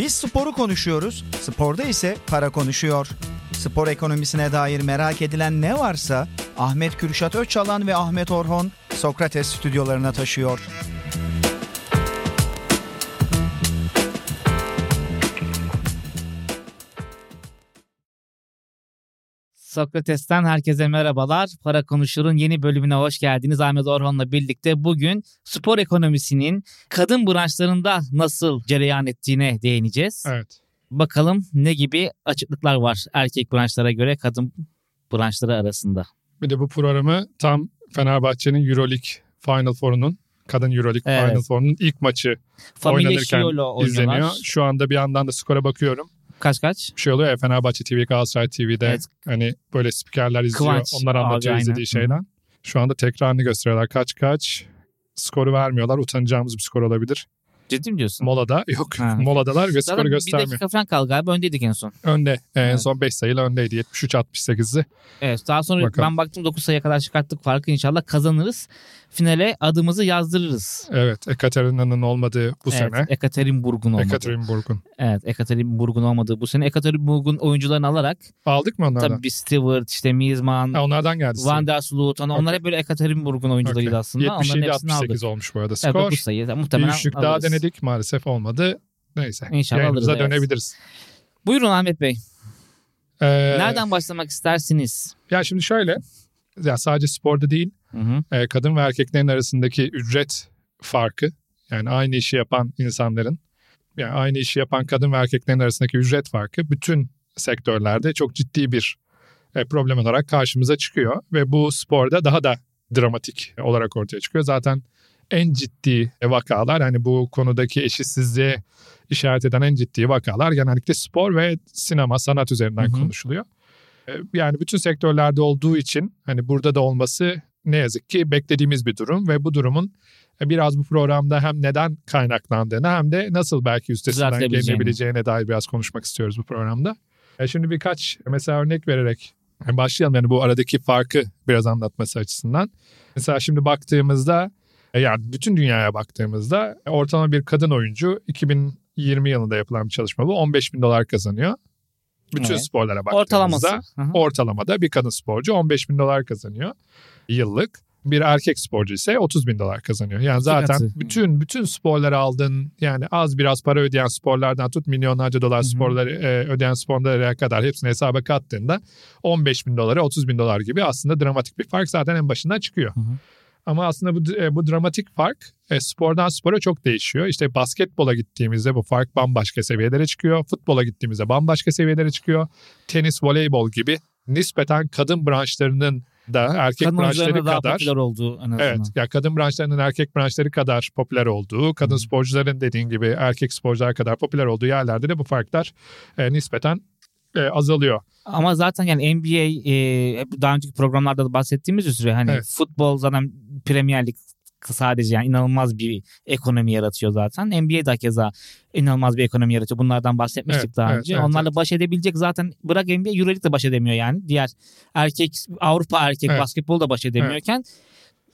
Biz sporu konuşuyoruz, sporda ise para konuşuyor. Spor ekonomisine dair merak edilen ne varsa Ahmet Kürşat Öçalan ve Ahmet Orhon Sokrates stüdyolarına taşıyor. Sokrates'ten herkese merhabalar. Para Konuşur'un yeni bölümüne hoş geldiniz. Ahmet Orhan'la birlikte bugün spor ekonomisinin kadın branşlarında nasıl cereyan ettiğine değineceğiz. Evet. Bakalım ne gibi açıklıklar var erkek branşlara göre kadın branşları arasında. Bir de bu programı tam Fenerbahçe'nin Euroleague Final Four'unun kadın Euroleague Evet. Final Four'unun ilk maçı Familya oynanırken izleniyor. Şu anda bir yandan da skora bakıyorum. Kaç kaç? Bir şey oluyor ya Fenerbahçe TV, Galatasaray TV'de Evet. hani böyle spikerler izliyor. Kıvanç onlar anlatıyor abi, izlediği aynen. şeyden. Şu anda tekrarını gösteriyorlar. Kaç kaç skoru vermiyorlar. Utanacağımız bir skor olabilir. Ciddi mi diyorsun? Molada yok. Ha. Moladalar ve Zaten skoru bir göstermiyor. dakika falan kaldı galiba öndeydik en son. Önde. En Evet. son 5 sayıyla öndeydi. 73-68'di. Evet daha sonra Bakalım. ben baktım 9 sayıya kadar çıkarttık farkı inşallah kazanırız. Finale adımızı yazdırırız. Evet. Ekaterina'nın olmadığı bu evet, sene. Ekaterinburg'un olmadı. Ekaterinburg'un. Evet Ekaterinburg'un olmadığı bu sene. Ekaterinburg'un oyuncularını alarak Aldık mı onlardan? tabii Stewart, işte Miezman, Ha, onlardan geldi. Van der Sloot hani onlar hep böyle Ekaterinburg'un oyuncularıydı Okey. aslında. Onların hepsini aldık. 77-68 olmuş bu arada Evet, skor. 9 sayı. Muhtemelen bir üçlük daha denedik maalesef olmadı. Neyse. İnşallah Yayınımıza alırız, evet. dönebiliriz. Buyurun Ahmet Bey. Ee, Nereden başlamak istersiniz? Ya şimdi şöyle. Ya sadece sporda değil. Hı hı. e, kadın ve erkeklerin arasındaki ücret farkı. Yani aynı işi yapan insanların. Yani aynı işi yapan kadın ve erkeklerin arasındaki ücret farkı bütün sektörlerde çok ciddi bir e, problem olarak karşımıza çıkıyor. Ve bu sporda daha da dramatik olarak ortaya çıkıyor. Zaten en ciddi vakalar hani bu konudaki eşitsizliğe işaret eden en ciddi vakalar genellikle spor ve sinema sanat üzerinden Hı hı. konuşuluyor. E, Yani bütün sektörlerde olduğu için hani burada da olması ne yazık ki beklediğimiz bir durum ve bu durumun e, biraz bu programda hem neden kaynaklandığını hem de nasıl belki üstesinden gelinebileceğine dair biraz konuşmak istiyoruz bu programda. E, Şimdi birkaç mesela örnek vererek e, başlayalım yani bu aradaki farkı biraz anlatması açısından. Mesela şimdi baktığımızda yani bütün dünyaya baktığımızda ortalama bir kadın oyuncu 2020 yılında yapılan bir çalışma bu 15 bin dolar kazanıyor. Bütün Evet. sporlara baktığımızda Ortalaması. Ortalamada bir kadın sporcu 15 bin dolar kazanıyor yıllık. Bir erkek sporcu ise 30 bin dolar kazanıyor. Yani zaten katı. bütün bütün sporları aldığın yani az biraz para ödeyen sporlardan tut milyonlarca dolar sporları e, ödeyen sporlara kadar hepsini hesaba kattığında 15 bin dolara 30 bin dolar gibi aslında dramatik bir fark zaten en başından çıkıyor. Hı hı. Ama aslında bu, e, bu dramatik fark e, spordan spora çok değişiyor. İşte basketbola gittiğimizde bu fark bambaşka seviyelere çıkıyor. Futbola gittiğimizde bambaşka seviyelere çıkıyor. Tenis, voleybol gibi nispeten kadın branşlarının da erkek Kadın branşları daha kadar popüler olduğu en azından. Evet, ya kadın branşlarının erkek branşları kadar popüler olduğu, kadın Hı. sporcuların dediğin gibi erkek sporcular kadar popüler olduğu yerlerde de bu farklar e, nispeten e, azalıyor. Ama zaten yani NBA e, daha önceki programlarda da bahsettiğimiz üzere hani Evet. futbol zaten Premier Lig sadece yani inanılmaz bir ekonomi yaratıyor zaten. NBA da keza inanılmaz bir ekonomi yaratıyor. Bunlardan bahsetmiştik Evet, daha evet, önce. evet, Onlarla evet. baş edebilecek zaten bırak NBA Euroleague de baş edemiyor yani. Diğer erkek Avrupa erkek Evet. basketbol da baş edemiyorken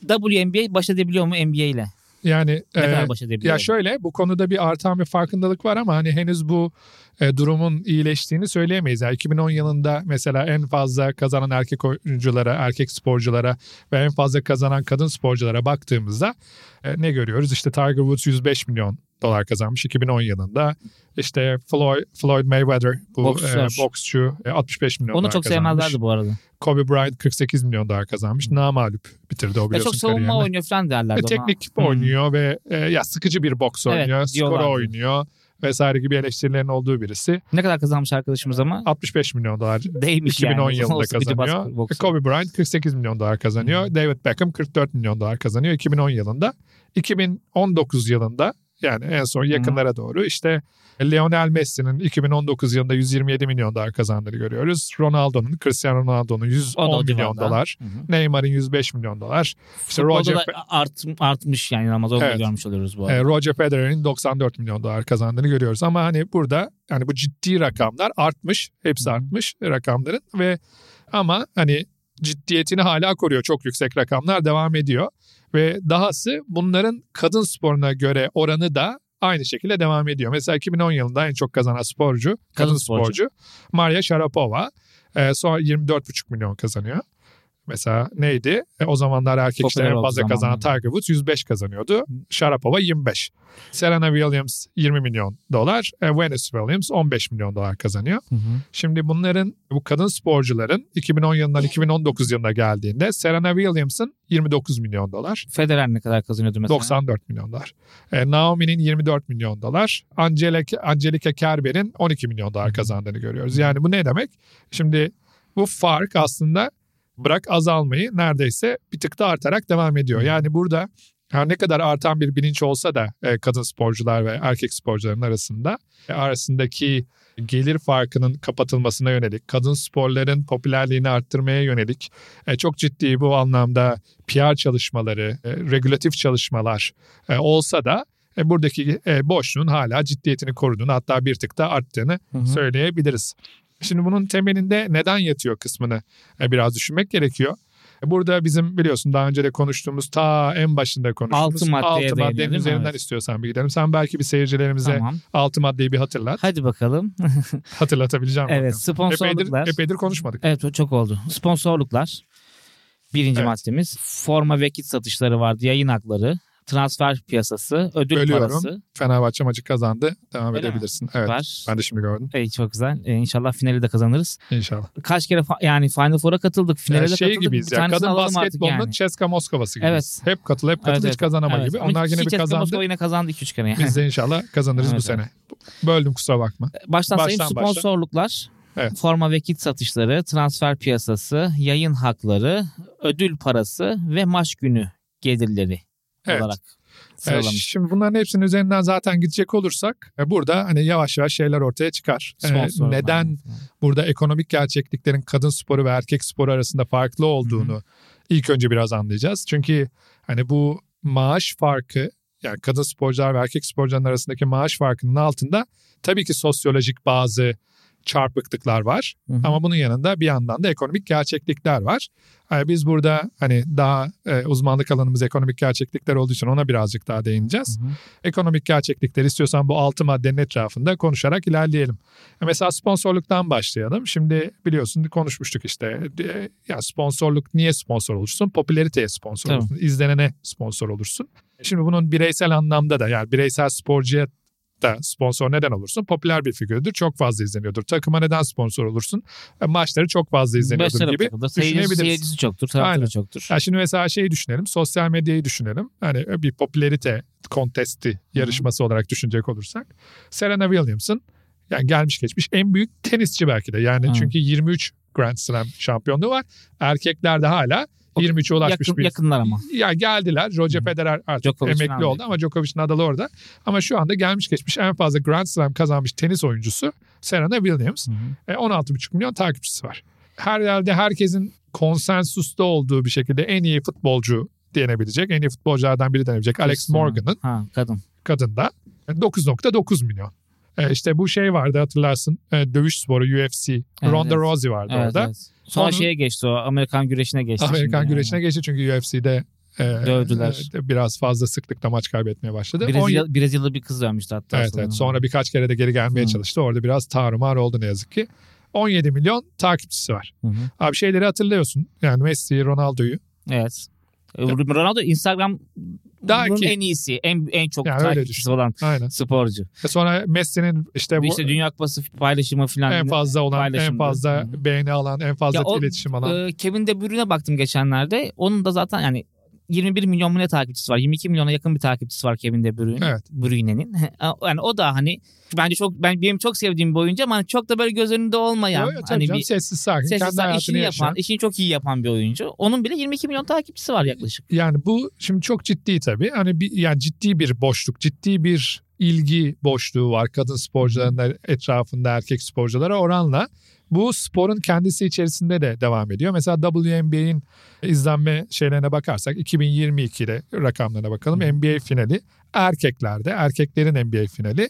WNBA baş edebiliyor mu NBA ile? Yani Ne e, kadar baş edebiliyor? Ya şöyle bu konuda bir artan bir farkındalık var ama hani henüz bu e, durumun iyileştiğini söyleyemeyiz. Yani 2010 yılında mesela en fazla kazanan erkek oyunculara, erkek sporculara ve en fazla kazanan kadın sporculara baktığımızda e, ne görüyoruz? İşte Tiger Woods 105 milyon dolar kazanmış 2010 yılında. İşte Floyd, Floyd Mayweather bu Boksör. e, boksçu e, 65 milyon Onu dolar çok kazanmış. sevmezlerdi bu arada. Kobe Bryant 48 milyon dolar kazanmış. Namalup bitirdi o biliyorsun çok savunma kariyerini. oynuyor falan derlerdi E, ona. teknik Hmm. oynuyor ve e, ya sıkıcı bir boks Evet, oynuyor, diyorlardı. skora oynuyor vesaire gibi eleştirilerin olduğu birisi. Ne kadar kazanmış arkadaşımız ama 65 milyon dolar değmiş 2010 yani. yılında kazanıyor. baskı-. Kobe Bryant 48 milyon dolar kazanıyor. David Beckham 44 milyon dolar kazanıyor 2010 yılında. 2019 yılında yani en son yakınlara doğru işte Lionel Messi'nin 2019 yılında 127 milyon dolar kazandığını görüyoruz. Ronaldo'nun, Cristiano Ronaldo'nun O da 110 o milyon dolar. Hı hı. Neymar'ın 105 milyon dolar. İşte Futbolda Roger, art, artmış yani da Evet. görmüş oluyoruz bu arada. e, Roger Federer'in 94 milyon dolar kazandığını görüyoruz. Ama hani burada yani bu ciddi rakamlar artmış. Hepsi Hı hı. artmış rakamların ve ama hani ciddiyetini hala koruyor. Çok yüksek rakamlar devam ediyor. Ve dahası bunların kadın sporuna göre oranı da aynı şekilde devam ediyor. Mesela 2010 yılında en çok kazanan sporcu, kadın, Kadın sporcu, sporcu. Maria Sharapova. E, sonra 24,5 milyon kazanıyor. Mesela neydi? E, o zamanlar erkek işte en fazla kazanan. Tiger Woods 105 kazanıyordu. Sharapova 25. Serena Williams 20 milyon dolar. E, Venus Williams 15 milyon dolar kazanıyor. Hı hı. Şimdi bunların bu kadın sporcuların 2010 yılından 2019 yılına geldiğinde Serena Williams'ın 29 milyon dolar. Federer ne kadar kazanıyordu mesela? 94 milyon dolar. E, Naomi'nin 24 milyon dolar. Angelica, Angelica Kerber'in 12 milyon dolar kazandığını görüyoruz. Yani bu ne demek? Şimdi bu fark aslında bırak azalmayı neredeyse bir tık da artarak devam ediyor. Yani burada her ne kadar artan bir bilinç olsa da e, kadın sporcular ve erkek sporcuların arasında e, arasındaki gelir farkının kapatılmasına yönelik, kadın sporların popülerliğini arttırmaya yönelik e, çok ciddi bu anlamda PR çalışmaları, regülatif çalışmalar olsa da buradaki boşluğun hala ciddiyetini koruduğunu hatta bir tık da arttığını Hı hı. söyleyebiliriz. Şimdi bunun temelinde neden yatıyor kısmını e, biraz düşünmek gerekiyor. E, Burada bizim biliyorsun daha önce de konuştuğumuz ta en başında konuştuğumuz Altı maddeye altı maddenin üzerinden Evet. istiyorsan bir gidelim. Sen belki bir seyircilerimize Tamam. altı maddeyi bir hatırlat. Hadi bakalım. Hatırlatabileceğim. evet bakalım. Epeydir, sponsorluklar. epeydir konuşmadık. Evet çok oldu. Sponsorluklar. Birinci Evet. maddemiz. Forma ve kit satışları vardı. Yayın hakları. Transfer piyasası. Ödül Bölüyorum. parası. Fenerbahçe maçı kazandı. Devam Öyle mi? edebilirsin. Evet. Var. Ben de şimdi gördüm. Ey, çok güzel. Ee, inşallah finali de kazanırız. İnşallah. Kaç kere fa- yani Final Four'a katıldık. Finale Yani de şey katıldık. gibiyiz ya. Kadın basketbolunun yani. Ceska Moskova'sı gibiyiz. Evet. Hep katıl hep katıl Evet, hiç kazanama Evet. gibi. Ama Onlar yine bir kazandı. Moskova yine kazandı 2-3 kere yani. Biz de inşallah kazanırız bu Evet, sene. Böldüm kusura bakma. Baştan sayayım Baştan başla. sponsorluklar, Evet. forma ve kit satışları, transfer piyasası, yayın hakları, ödül parası ve maç günü gelirleri Evet. olarak Ee, sıralamış. şimdi bunların hepsinin üzerinden zaten gidecek olursak e, burada hani yavaş yavaş şeyler ortaya çıkar. Ee, Sponsor neden burada ekonomik gerçekliklerin kadın sporu ve erkek sporu arasında farklı olduğunu ilk önce biraz anlayacağız. Çünkü hani bu maaş farkı yani kadın sporcular ve erkek sporcuların arasındaki maaş farkının altında tabii ki sosyolojik bazı çarpıklıklar var. Hı hı. Ama bunun yanında bir yandan da ekonomik gerçeklikler var. Yani biz burada hani daha e, uzmanlık alanımız ekonomik gerçeklikler olduğu için ona birazcık daha değineceğiz. Hı hı. Ekonomik gerçeklikleri istiyorsan bu altı maddenin etrafında konuşarak ilerleyelim. E, Mesela sponsorluktan başlayalım. Şimdi biliyorsun konuşmuştuk işte. E, Ya sponsorluk niye sponsor olursun? Popülariteye sponsor Tamam. olursun. İzlenene sponsor olursun. Şimdi bunun bireysel anlamda da yani bireysel sporcuya da sponsor neden olursun? Popüler bir figürdür. Çok fazla izleniyordur. Takıma neden sponsor olursun? E, Maçları çok fazla izleniyordur Başarı gibi. Seyircisi, düşünebiliriz. seyircisi çoktur, taraftarı Aynen. çoktur. Ya şimdi mesela şeyi düşünelim. Sosyal medyayı düşünelim. Hani bir popülerite kontesti yarışması olarak düşünecek olursak. Serena Williams'ın yani gelmiş geçmiş en büyük tenisçi belki de. Yani Hı. çünkü 23 Grand Slam şampiyonluğu var. Erkeklerde hala 23'e ulaşmış Yakın, bir yakınlar ama. ya geldiler. Roger. Federer artık Djokovic'in emekli oldu ama Djokovic Nadal orada. Ama şu anda gelmiş geçmiş en fazla Grand Slam kazanmış tenis oyuncusu Serena Williams. E, 16,5 milyon takipçisi var. Her yerde herkesin konsensusta olduğu bir şekilde en iyi futbolcu denebilecek, en iyi futbolculardan biri denebilecek Alex. Morgan'ın Ha, kadın. kadında 9.9 milyon. E, işte bu şey vardı hatırlarsın e, dövüş sporu UFC. Evet, Ronda evet. Rousey vardı Evet, orada. evet. Sonra Onun- şeye geçti o Amerikan güreşine geçti. Amerikan şimdi güreşine yani. geçti çünkü UFC'de e, Dövdüler. e, biraz fazla sıklıkla maç kaybetmeye başladı. On- Brezilya, Brezilyalı bir kız dönmüştü hatta. Evet sonra. evet sonra birkaç kere de geri gelmeye Hı. çalıştı. Orada biraz tarumar oldu ne yazık ki. 17 milyon takipçisi var. Hı hı. Abi şeyleri hatırlıyorsun. Yani Messi, Ronaldo'yu. Evet. Ronaldo Instagram Daha ki- en iyisi, en en çok Yani takipçisi olan Aynen. sporcu. E sonra Messi'nin işte bu işte Dünya Kupası paylaşımı falan. en fazla olan, en fazla beğeni alan, en fazla Ya o, iletişim alan. Ee, Kevin De Bruyne'e baktım geçenlerde. Onun da zaten yani 21 milyon mu ne takipçisi var? 22 milyona yakın bir takipçisi var Kevin De Bruyne. Evet. Bruyne'nin. Yani o da hani bence çok ben benim çok sevdiğim bir oyuncu ama hani çok da böyle göz önünde olmayan Yo, yo, hani canım, bir sessiz sakin. sessiz kendi hayatını işini yaşayan. yapan, işini çok iyi yapan bir oyuncu. Onun bile 22 milyon takipçisi var yaklaşık. Yani bu şimdi çok ciddi tabii. Hani bir yani ciddi bir boşluk, ciddi bir ilgi boşluğu var kadın sporcuların da etrafında erkek sporculara oranla. Bu sporun kendisi içerisinde de devam ediyor. Mesela WNBA'in izlenme şeylerine bakarsak 2022'de rakamlarına bakalım. NBA finali erkeklerde, erkeklerin NBA finali.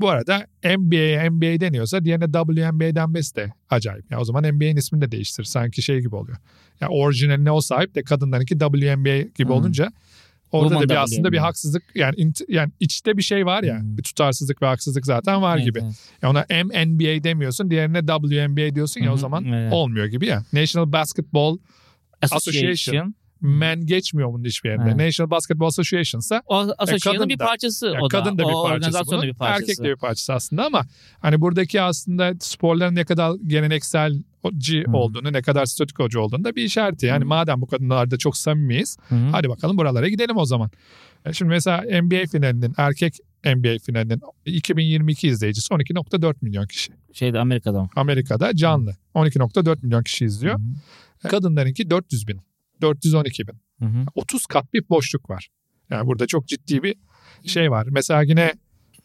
Bu arada NBA'ye NBA deniyorsa diğerine WNBA denmesi de acayip. Ya o zaman NBA'nin ismini de değiştir. Sanki şey gibi oluyor. Ya orijinaline o sahip de kadınlarınki WNBA gibi Hı. olunca Orada da bir aslında bir haksızlık yani int- yani içte bir şey var ya Hmm. bir tutarsızlık ve haksızlık zaten var Evet, gibi. evet. Ya ona MNBA demiyorsun diğerine WNBA diyorsun ya Hı o zaman evet. olmuyor gibi ya. National Basketball Association. Association. Men geçmiyor bunun hiçbir yerinde. Evet. National Basketball Association ise O Association'ın kadın bir parçası o da. kadın da bir o parçası bunun. bir parçası. Erkek de bir parçası aslında ama hani buradaki aslında sporların ne kadar gelenekselci Hı. olduğunu, ne kadar statükocu olduğunu da bir işareti. Yani Hı. madem bu kadınlarda çok samimiyiz, hı. hadi bakalım buralara gidelim o zaman. E Şimdi mesela NBA finalinin, erkek NBA finalinin 2022 izleyicisi 12.4 milyon kişi. Şeyde Amerika'da. Amerika'da canlı. 12.4 milyon kişi izliyor. Hı. Kadınlarınki 400 bin. 412 bin. Hı hı. 30 kat bir boşluk var. Yani burada çok ciddi bir şey var. Mesela yine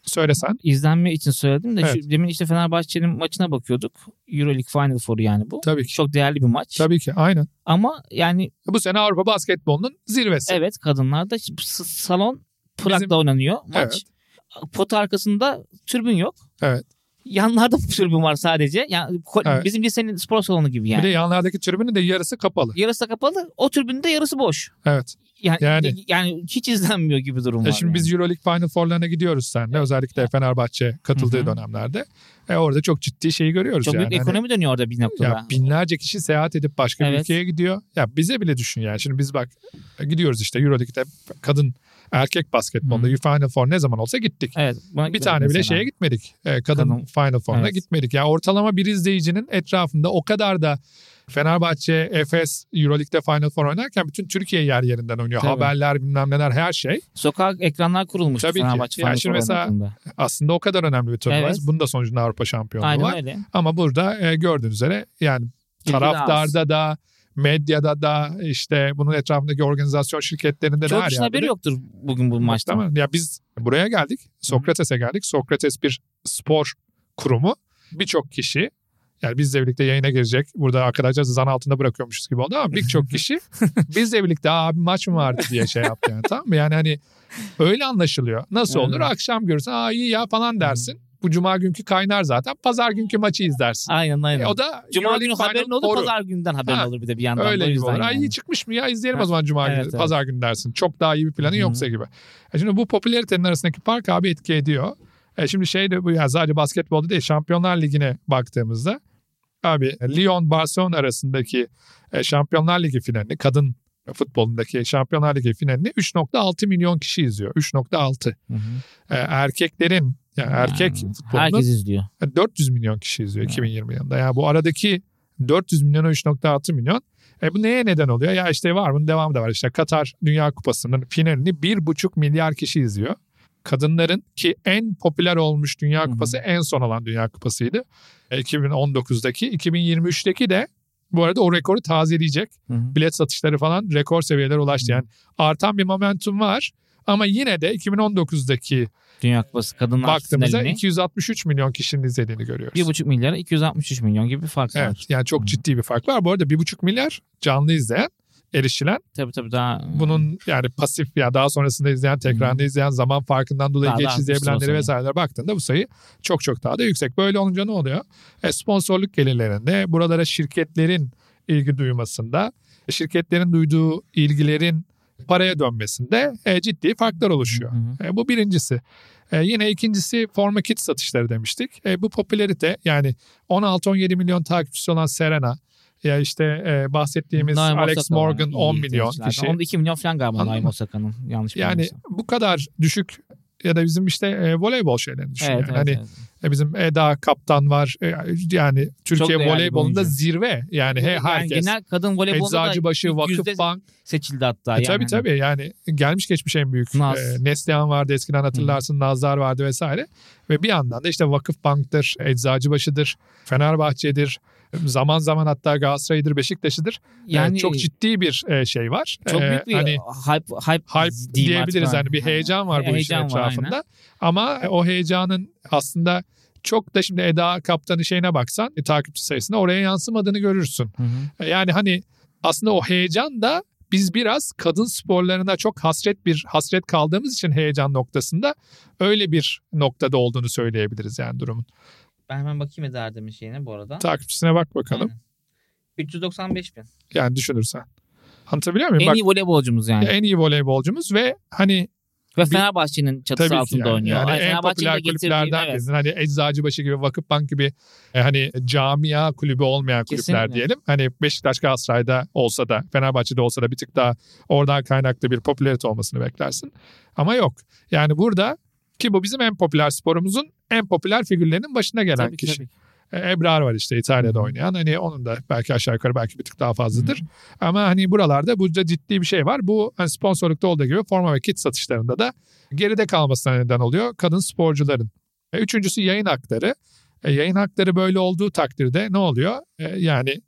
söylesen. İzlenme için söyledim de Evet. şu, demin işte Fenerbahçe'nin maçına bakıyorduk. Euroleague Final Four'u yani bu. Tabii ki. Çok değerli bir maç. Tabii ki aynen. Ama yani Bu sene Avrupa basketbolunun zirvesi. evet kadınlarda salon Prag'da Bizim- oynanıyor maç. Evet. Pot arkasında türbün yok. Evet. Yanlarda türbün var sadece. Yani Evet. bizim lisenin spor salonu gibi Bir yani. de yanlardaki tribünün de yarısı kapalı. Yarısı da kapalı. O türbünün de yarısı boş. Evet. Yani Yani- yani, hiç izlenmiyor gibi durum E var. şimdi yani. biz Euroleague Final Four'larına gidiyoruz seninle. Özellikle Fenerbahçe katıldığı Hı hı. dönemlerde. E orada çok ciddi şeyi görüyoruz çok yani. büyük Hani- ekonomi dönüyor orada bir noktada. Ya binlerce kişi seyahat edip başka bir Evet. ülkeye gidiyor. Ya bize bile düşün yani. Şimdi biz bak gidiyoruz işte Euroleague'de kadın erkek basketbolda Hı. Final Four ne zaman olsa gittik. Evet. Bir tane bile mesela. şeye gitmedik. E, kadın, Kadın- Final Four'una Evet. gitmedik. Yani ortalama bir izleyicinin etrafında o kadar da Fenerbahçe, Efes, Euroleague'de Final Four oynarken bütün Türkiye yer yerinden oynuyor. Tabii. Haberler bilmem neler her şey. Sokak ekranlar kurulmuş Tabii ki. Fenerbahçe Yani Final şimdi Four mesela oynadığında. Aslında o kadar önemli bir turnuva. Evet. Bunun da sonucunda Avrupa şampiyonluğu Aynen var. öyle. Ama burada e, gördüğünüz üzere yani İlgi de az. taraftarda da medyada da işte bunun etrafındaki organizasyon şirketlerinde de Çok her kişinin yerde. haberi yoktur bugün bu maçta. Tamam. Ya biz buraya geldik. Sokrates'e geldik. Sokrates bir spor kurumu. Birçok kişi yani bizle birlikte yayına girecek. Burada arkadaşlar zan altında bırakıyormuşuz gibi oldu ama birçok kişi bizle birlikte abi maç mı vardı diye şey yaptı yani tamam mı? Yani hani öyle anlaşılıyor. Nasıl olur? Akşam görürsen aa iyi ya falan dersin. Bu cuma günkü kaynar zaten. Pazar günkü maçı izlersin. Aynen aynen. E, o da Cuma günü haberin olur, Four'u. pazar günden haberin Ha, olur bir de bir yandan. da. Öyle gibi olur. Ay yani. iyi çıkmış mı ya izleyelim Ha, o zaman cuma evet, günü, evet. pazar günü dersin. Çok daha iyi bir planın Hı hı. yoksa gibi. E şimdi bu popülaritenin arasındaki fark abi etki ediyor. E şimdi şey de bu ya sadece basketbolda değil Şampiyonlar Ligi'ne baktığımızda abi Lyon Barcelona arasındaki e, Şampiyonlar Ligi finalini kadın futbolundaki Şampiyonlar Ligi finalini 3.6 milyon kişi izliyor. 3.6. Hı hı. E, erkeklerin yani erkek Yani futbolunun Herkes izliyor. 400 milyon kişi izliyor Evet. 2020 yılında. Yani bu aradaki 400 milyona 3.6 milyon. E bu neye neden oluyor? Ya işte var bunun devamı da var. İşte Katar Dünya Kupası'nın finalini 1,5 milyar kişi izliyor. Kadınların ki en popüler olmuş Dünya. Kupası en son olan Dünya Kupası'ydı. E, 2019'daki. 2023'teki de bu arada o rekoru tazeleyecek. Hı hı. Bilet satışları falan rekor seviyelere ulaştı. Yani artan bir momentum var. Ama yine de 2019'daki Dünya Kupası kadınlar baktığımızda finalini 263 milyon kişinin izlediğini görüyoruz. 1,5 milyara 263 milyon gibi bir fark Evet var. yani çok ciddi bir fark var. Bu arada 1,5 milyar canlı izleyen, erişilen. Tabii tabii daha Bunun yani pasif ya daha sonrasında izleyen, tekrarında izleyen, zaman farkından dolayı Daha da geç o izleyebilenleri vesaireler baktığında bu sayı çok çok daha da yüksek. Böyle olunca ne oluyor? E, sponsorluk gelirlerinde buralara şirketlerin ilgi duymasında, şirketlerin duyduğu ilgilerin paraya dönmesinde e, ciddi farklar oluşuyor. Hı hı. E, bu birincisi. E, yine ikincisi forma kit satışları demiştik. E, bu popülerite yani 16-17 milyon takipçisi olan Serena ya işte e, bahsettiğimiz Naim Alex Osaka. Morgan İyi 10 milyon kişi. Onda 2 milyon falan galiba Naim? Osaka'nın yanlış Yani bu kadar düşük ya da bizim işte e, voleybol şeylerini düşün. Evet, yani. evet, hani evet. e, bizim Eda Kaptan var. E, yani Türkiye voleybolunda zirve. Yani he, Yani herkes. genel kadın voleybolunda da Eczacıbaşı, Vakıfbank. seçildi hatta. E, yani. tabii tabii yani gelmiş geçmiş en büyük. Naz. E, Neslihan vardı eskiden hatırlarsın. Nazlar vardı vesaire. Ve bir yandan da işte Vakıfbank'tır, Eczacıbaşı'dır, Fenerbahçe'dir. Zaman zaman hatta Galatasaray'dır, Beşiktaş'ıdır. Yani Yani çok ciddi bir e, şey var. çok E, büyük bir hani hype, hype, hype diyebiliriz. Yani bir heyecan var bu işin Heyecan var, etrafında. aynen. Ama o heyecanın aslında çok da şimdi Eda Kaptan'ın şeyine baksan e, takipçi sayısına oraya yansımadığını görürsün. Hı hı. E, Yani hani aslında o heyecan da biz biraz kadın sporlarına çok hasret bir hasret kaldığımız için heyecan noktasında öyle bir noktada olduğunu söyleyebiliriz yani durumun. Ben hemen bakayım Eda Erdem'in şeyine bu arada. Takipçisine bak bakalım. Aynen. 395 bin. Yani düşünürsen. Anlatabiliyor muyum? En Bak, iyi voleybolcumuz yani. en iyi voleybolcumuz ve hani Ve Fenerbahçe'nin çatısı tabii altında yani, oynuyor. yani Ay, en popüler kulüplerden evet. birisi. Hani Eczacıbaşı gibi Vakıfbank gibi e, hani camia kulübü olmayan kulüpler Kesinlikle. diyelim. Hani Beşiktaş Galatasaray'da olsa da Fenerbahçe'de olsa da bir tık daha oradan kaynaklı bir popülarite olmasını beklersin. Ama yok. Yani burada ki bu bizim en popüler sporumuzun en popüler figürlerinin başına gelen Tabii ki, kişi. tabii. E, Ebrar var işte İtalya'da Hı hı. oynayan. Hani onun da belki aşağı yukarı belki bir tık daha fazladır. Ama hani buralarda burada ciddi bir şey var. Bu hani sponsorlukta olduğu gibi forma ve kit satışlarında da geride kalmasına neden oluyor kadın sporcuların. E, üçüncüsü yayın hakları. E, yayın hakları böyle olduğu takdirde ne oluyor? Yani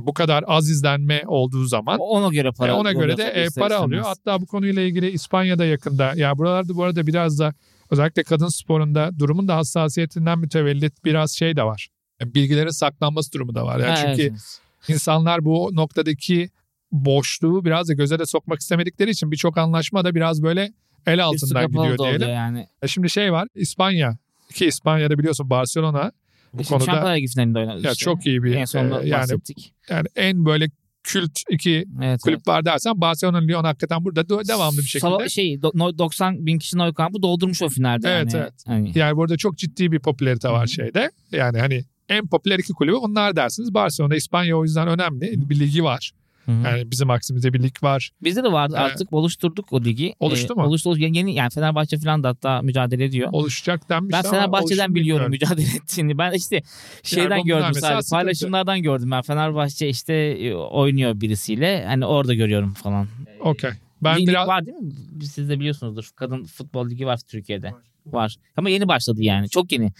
bu kadar az izlenme olduğu zaman Ona göre para ona göre de para alıyor. Hatta bu konuyla ilgili İspanya'da yakında. Ya buralarda bu arada biraz da özellikle kadın sporunda durumun da hassasiyetinden mütevellit biraz şey de var. E, Bilgilerin saklanması durumu da var. Yani Ha, çünkü evet. insanlar bu noktadaki boşluğu biraz da göze de sokmak istemedikleri için birçok anlaşma da biraz böyle el Üstü altından kapalı gidiyor diyelim. yani. E Şimdi şey var İspanya ki İspanya'da biliyorsun Barcelona bu İşte konuda Şampiyonlar Ligi finalinde oynadı ya işte. çok iyi bir En sonunda e, yani bahsettik. yani en böyle kült iki Evet, kulüp var dersen Barcelona Lyon hakikaten burada devamlı bir şekilde. Sava- şey do- no- 90 bin kişinin oy kampı doldurmuş o finalde. Evet, yani. evet. Hani, Yani burada çok ciddi bir popülarite Hı var hı. şeyde. Yani hani en popüler iki kulübü onlar dersiniz. Barcelona, İspanya o yüzden önemli. Bir ligi var. Hı hı. Yani bizim aksimizde bir lig var. Bizde de vardı Evet. artık oluşturduk o ligi. Oluştu Ee, mu? Oluştu. oluştu. Yeni, yani Fenerbahçe falan da hatta mücadele ediyor. Oluşacak denmiş Ben Fenerbahçe'den biliyorum bilmiyorum. mücadele ettiğini. Ben işte şeyden bunlar gördüm sadece. sıkıntı. Paylaşımlardan gördüm ben. Fenerbahçe işte e, oynuyor birisiyle. Hani orada görüyorum falan. Okey. Ben Lig biraz var değil mi? Siz de biliyorsunuzdur. Kadın futbol ligi var Türkiye'de. Var. Ama yeni başladı yani. Çok yeni.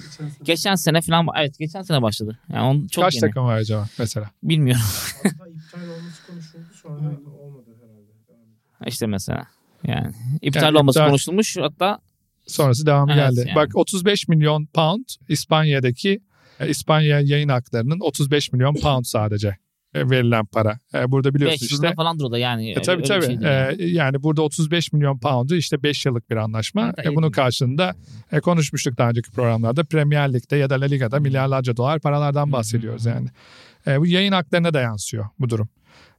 Geçen sene falan evet geçen sene başladı. Yani on, çok kaç yeni. takım var acaba mesela? Bilmiyorum. Konuşuldu sonra olmadı herhalde. Devam ediyor. işte mesela. Yani iptal Yani olması iptal- konuşulmuş. Hatta Sonrası devamı Evet, geldi. yani. Bak 35 milyon pound İspanya'daki e, İspanya yayın haklarının 35 milyon pound sadece e, verilen para. E, Burada 5 biliyorsun işte. falandır o da yani. E, tabii tabii. şeydi E, yani. yani burada 35 milyon poundu işte 5 yıllık bir anlaşma. Hatta E, bunun karşılığında e, konuşmuştuk daha önceki programlarda. Premier Lig'de ya da La Liga'da milyarlarca dolar paralardan bahsediyoruz yani. E, bu yayın haklarına da yansıyor bu durum.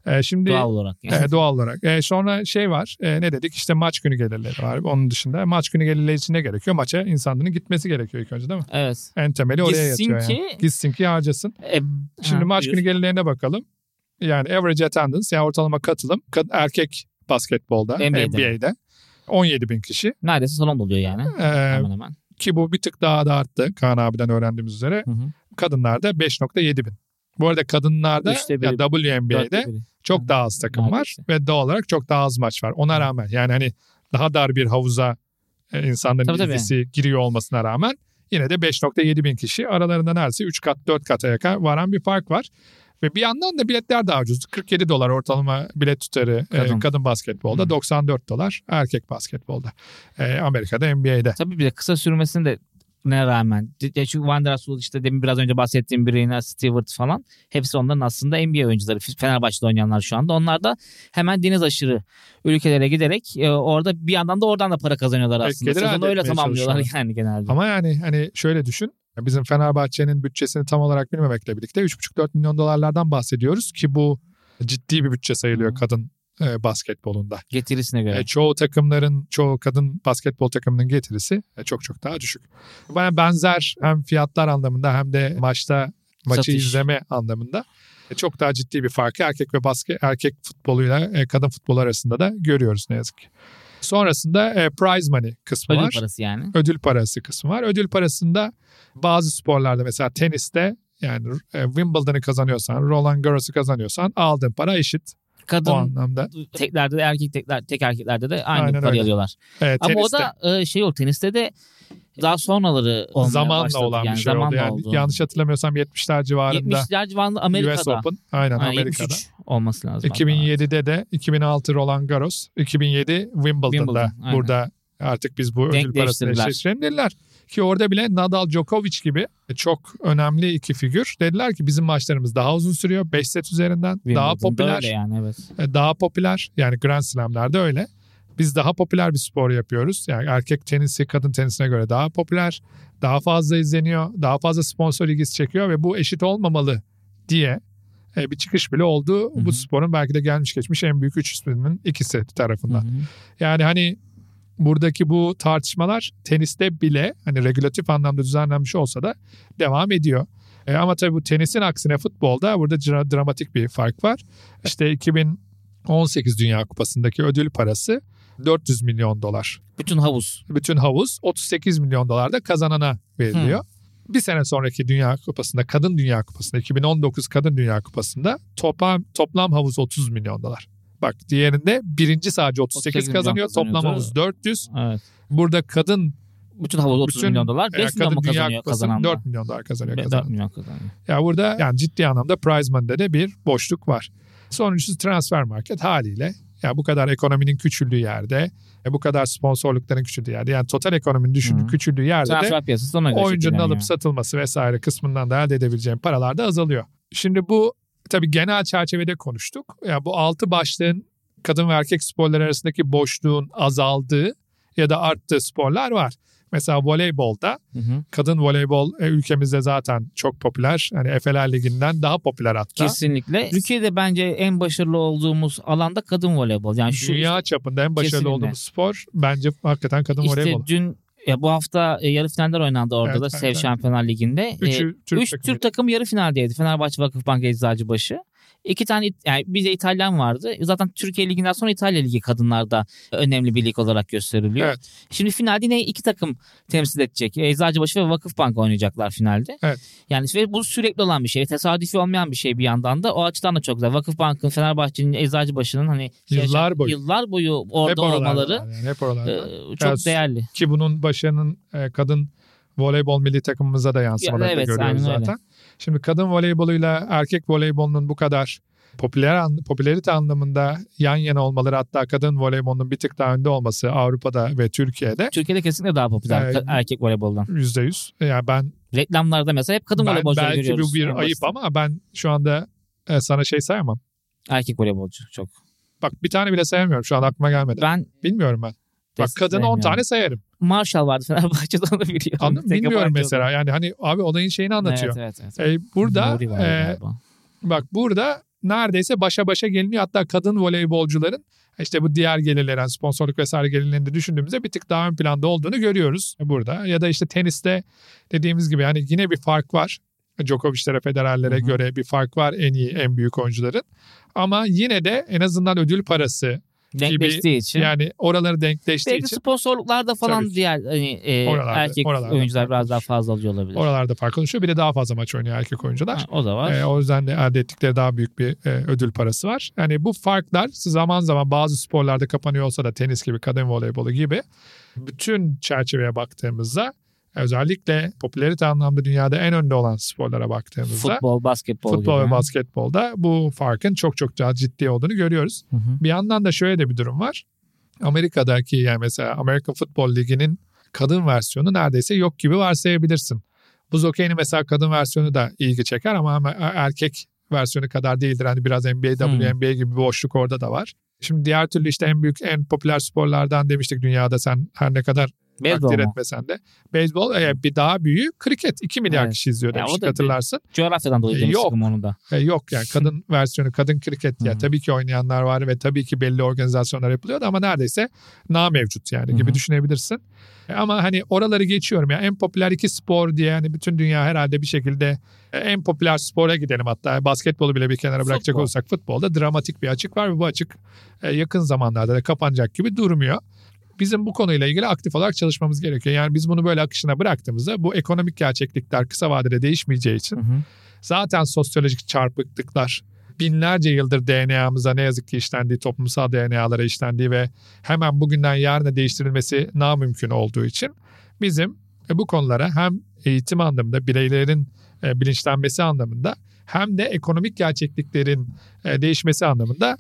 E, şimdi Doğal olarak yani. e, doğal olarak. E, sonra şey var. e, ne dedik? İşte maç günü gelirleri var. Onun dışında maç günü gelirleri için ne gerekiyor? Maça insanların gitmesi gerekiyor ilk önce değil mi? Evet. En temeli oraya Gitsin yatıyor yani. ki- Gitsin ki harcasın. E, Şimdi ha, maç buyur. günü gelirlerine bakalım. Yani average attendance yani ortalama katılım erkek basketbolda NBA'de. NBA'de 17 bin kişi. Neredeyse salon oluyor yani. Ee, Hemen hemen. ki bu bir tık daha da arttı Kaan abiden öğrendiğimiz üzere. Hı hı. Kadınlarda 5.7 bin. Bu arada kadınlarda biri, ya WNBA'de. Çok daha az takım var ve doğal olarak çok daha az maç var. Ona rağmen yani hani daha dar bir havuza e, insanların Tabii, tabii. ilgisi giriyor olmasına rağmen yine de 5.7 bin kişi aralarında neredeyse 3 kat 4 kata yakın varan bir fark var. Ve bir yandan da biletler daha ucuz. 47 dolar ortalama bilet tutarı kadın, Kadın. kadın basketbolda, Hı. 94 dolar erkek basketbolda. E, Amerika'da NBA'de. Tabii bir de kısa sürmesine de ne rağmen. Ya Çünkü Wanderers işte demin biraz önce bahsettiğim Brina Stewart falan. Hepsi onların aslında NBA oyuncuları. Fenerbahçe'de oynayanlar şu anda. Onlar da hemen deniz aşırı ülkelere giderek e, orada bir yandan da oradan da para kazanıyorlar Evet, aslında. elde Sezonu öyle tamamlıyorlar yani genelde. Ama yani hani şöyle düşün. Bizim Fenerbahçe'nin bütçesini tam olarak bilmemekle birlikte 3,5-4 milyon dolarlardan bahsediyoruz ki bu ciddi bir bütçe sayılıyor Hı. kadın e, basketbolunda. Getirisine göre. E, çoğu takımların, çoğu kadın basketbol takımının getirisi e, çok çok daha düşük. Bana benzer hem fiyatlar anlamında hem de maçta maçı Satış. izleme anlamında e, çok daha ciddi bir farkı erkek ve basket erkek futboluyla e, kadın futbolu arasında da görüyoruz ne yazık ki. Sonrasında e, prize money kısmı Ödül var parası yani. ödül parası kısmı var. Ödül parasında bazı sporlarda mesela teniste yani e, Wimbledon'ı kazanıyorsan, Roland Garros'u kazanıyorsan aldığın para eşit o Kadın anlamda. teklerde de erkek tekler tek erkeklerde de aynı Aynen parayı öyle. alıyorlar. E, Ama o teniste da e, şey oldu teniste de daha sonraları olmaya zamanla başladı. olan yani, bir şey oldu. Yani oldu. yanlış hatırlamıyorsam 70'ler civarında 70'ler civarında US Amerika'da. Open. Aynen Ha, Amerika'da. 73 olması lazım. hatta. 2007'de de 2006 Roland Garros, 2007 Wimbledon'da Wimbledon, aynen. burada artık biz bu ödül parasını eşleştirelim dediler. Ki orada bile Nadal Djokovic gibi çok önemli iki figür. Dediler ki bizim maçlarımız daha uzun sürüyor. 5 set üzerinden. Daha Wimbledon'da popüler. Yani evet. E, daha popüler yani Grand Slam'lerde öyle. Biz daha popüler bir spor yapıyoruz. Yani erkek tenisi kadın tenisine göre daha popüler, daha fazla izleniyor, daha fazla sponsor ilgisi çekiyor ve bu eşit olmamalı diye e, bir çıkış bile oldu. Hı hı. Bu sporun belki de gelmiş geçmiş en büyük üç isminin ikisi tarafından. Hı hı. Yani hani buradaki bu tartışmalar teniste bile hani regülatif anlamda düzenlenmiş olsa da devam ediyor. E, ama tabii bu tenisin aksine futbolda burada dra- dramatik bir fark var. İşte 2018 Dünya Kupası'ndaki ödül parası 400 milyon dolar. Bütün havuz. Bütün havuz 38 milyon dolar da kazanana veriliyor. Bir sene sonraki Dünya Kupası'nda, Kadın Dünya Kupası'nda, 2019 Kadın Dünya Kupası'nda toplam, toplam havuz 30 milyon dolar. Bak diğerinde birinci sadece 38, 38 milyon kazanıyor, toplam kazanıyordu. havuz 400. Evet. Burada kadın Bütün havuz 30 Bütün, milyon dolar. e, 5 milyon kadın mu kazanıyor kazanan 4 milyon dolar kazanıyor 4 kazanan. milyon kazanıyor. Ya burada yani ciddi anlamda prize money'de de bir boşluk var. Sonuncusu transfer market haliyle. Ya bu kadar ekonominin küçüldüğü yerde, bu kadar sponsorlukların küçüldüğü yerde yani total ekonominin düşündüğü küçüldüğü yerde de Transfer göre oyuncunun alıp satılması vesaire kısmından da elde edebileceğim paralar da azalıyor. Şimdi bu tabii genel çerçevede konuştuk. Ya bu altı başlığın kadın ve erkek sporları arasındaki boşluğun azaldığı ya da arttığı sporlar var. Mesela voleybolda Hı hı. kadın voleybol e, ülkemizde zaten çok popüler. Hani Efeler Ligi'nden daha popüler hatta. Kesinlikle. Türkiye'de bence en başarılı olduğumuz alanda kadın voleybol. Yani şu Dünya çapında en başarılı Kesinlikle. olduğumuz spor bence hakikaten kadın işte voleybolu. dün ya bu hafta e, yarı finaller oynandı orada Evet, da Sev. Şampiyonlar Ligi'nde. Üçü E, Türk Üç takımı. Türk takımı yarı finaldeydi. Fenerbahçe, Vakıfbank, Eczacıbaşı. İki tane yani bir de İtalyan vardı. Zaten Türkiye Ligi'nden sonra İtalya Ligi kadınlarda önemli bir lig olarak gösteriliyor. Evet. Şimdi finalde yine iki takım temsil edecek. Eczacıbaşı ve Vakıfbank oynayacaklar finalde. Evet. Yani ve bu sürekli olan bir şey. Tesadüfi olmayan bir şey bir yandan da. O açıdan da çok güzel. Vakıfbank'ın, Fenerbahçe'nin, Eczacıbaşı'nın hani Yıllar boyu. yıllar boyu orada hep olmaları yani, hep e, çok Ya, değerli. Ki bunun başarının e, kadın voleybol milli takımımıza da yansımalarını Ya, evet, da görüyoruz aynen öyle. Şimdi kadın voleyboluyla erkek voleybolunun bu kadar popüler popülerite anlamında yan yana olmaları hatta kadın voleybolunun bir tık daha önde olması Avrupa'da ve Türkiye'de Türkiye'de kesinlikle daha popüler ka- erkek voleyboldan. yüzde yüz. Yani ben, Reklamlarda mesela hep kadın ben voleybolcuları belki görüyoruz. bu bir en ayıp ama ben şu anda e, sana şey sayamam. Erkek voleybolcu çok. Bak bir tane bile sayamıyorum şu an aklıma gelmedi. Ben Bilmiyorum ben. Bak de kadın 10 sevmiyorum. tane sayarım. Marshall vardı Fenerbahçe'de onu biliyorum. Tek Bilmiyorum mesela. Yani hani abi olayın şeyini anlatıyor. Evet evet. evet. E, burada e. Bak burada neredeyse başa başa geliniyor. Hatta kadın voleybolcuların işte bu diğer gelirlerin sponsorluk vesaire gelirlerini de düşündüğümüzde bir tık daha ön planda olduğunu görüyoruz burada. Ya da işte teniste dediğimiz gibi yani yine bir fark var. Djokovic'lere, Federer'lere göre bir fark var en iyi, en büyük oyuncuların. Ama yine de en azından ödül parası Denkleştiği için. yani oraları denkleştiği Belki için sponsorluklarda falan Tabii diğer hani, e, Oralarda- erkek oralarda oyuncular biraz daha fazla alıyor olabilir. oralarda fark oluşuyor. Bir de daha fazla maç oynuyor erkek oyuncular. Ha, o da var. Ee, o yüzden de elde ettikleri daha büyük bir e, ödül parası var. Yani bu farklar zaman zaman bazı sporlarda kapanıyor olsa da tenis gibi, kadın voleybolu gibi bütün çerçeveye baktığımızda özellikle popülerite anlamda dünyada en önde olan sporlara baktığımızda Futbol, basketbol futbol gibi. ve basketbolda bu farkın çok çok daha ciddi olduğunu görüyoruz. Hı hı. Bir yandan da şöyle de bir durum var. Amerika'daki yani mesela American Football Ligi'nin kadın versiyonu neredeyse yok gibi varsayabilirsin. Buz okeyinin mesela kadın versiyonu da ilgi çeker ama ama erkek versiyonu kadar değildir. Hani biraz NBA, WNBA gibi bir boşluk orada da var. Şimdi diğer türlü işte en büyük, en popüler sporlardan demiştik dünyada sen her ne kadar Beyzbol takdir mu? etmesen de. Beyzbol e, bir daha büyüğü kriket. 2 milyar Evet. kişi izliyor Ya o demiştik da bir- hatırlarsın. Coğrafyadan dolayı E, demiştim yok. onu da. E, yok yani kadın versiyonu kadın kriket ya tabii ki oynayanlar var ve tabii ki belli organizasyonlar yapılıyordu ama neredeyse na mevcut yani gibi hı. düşünebilirsin. E, ama hani oraları geçiyorum ya en popüler iki spor diye yani bütün dünya herhalde bir şekilde e, en popüler spora gidelim hatta basketbolu bile bir kenara bırakacak Futbol. olursak futbolda dramatik bir açık var ve bu açık e, yakın zamanlarda da kapanacak gibi durmuyor. Bizim bu konuyla ilgili aktif olarak çalışmamız gerekiyor. Yani biz bunu böyle akışına bıraktığımızda bu ekonomik gerçeklikler kısa vadede değişmeyeceği için Hı hı. zaten sosyolojik çarpıklıklar binlerce yıldır DNA'mıza ne yazık ki işlendiği, toplumsal DNA'lara işlendiği ve hemen bugünden yarına değiştirilmesi namümkün olduğu için bizim e, bu konulara hem eğitim anlamında, bireylerin e, bilinçlenmesi anlamında hem de ekonomik gerçekliklerin e, değişmesi anlamında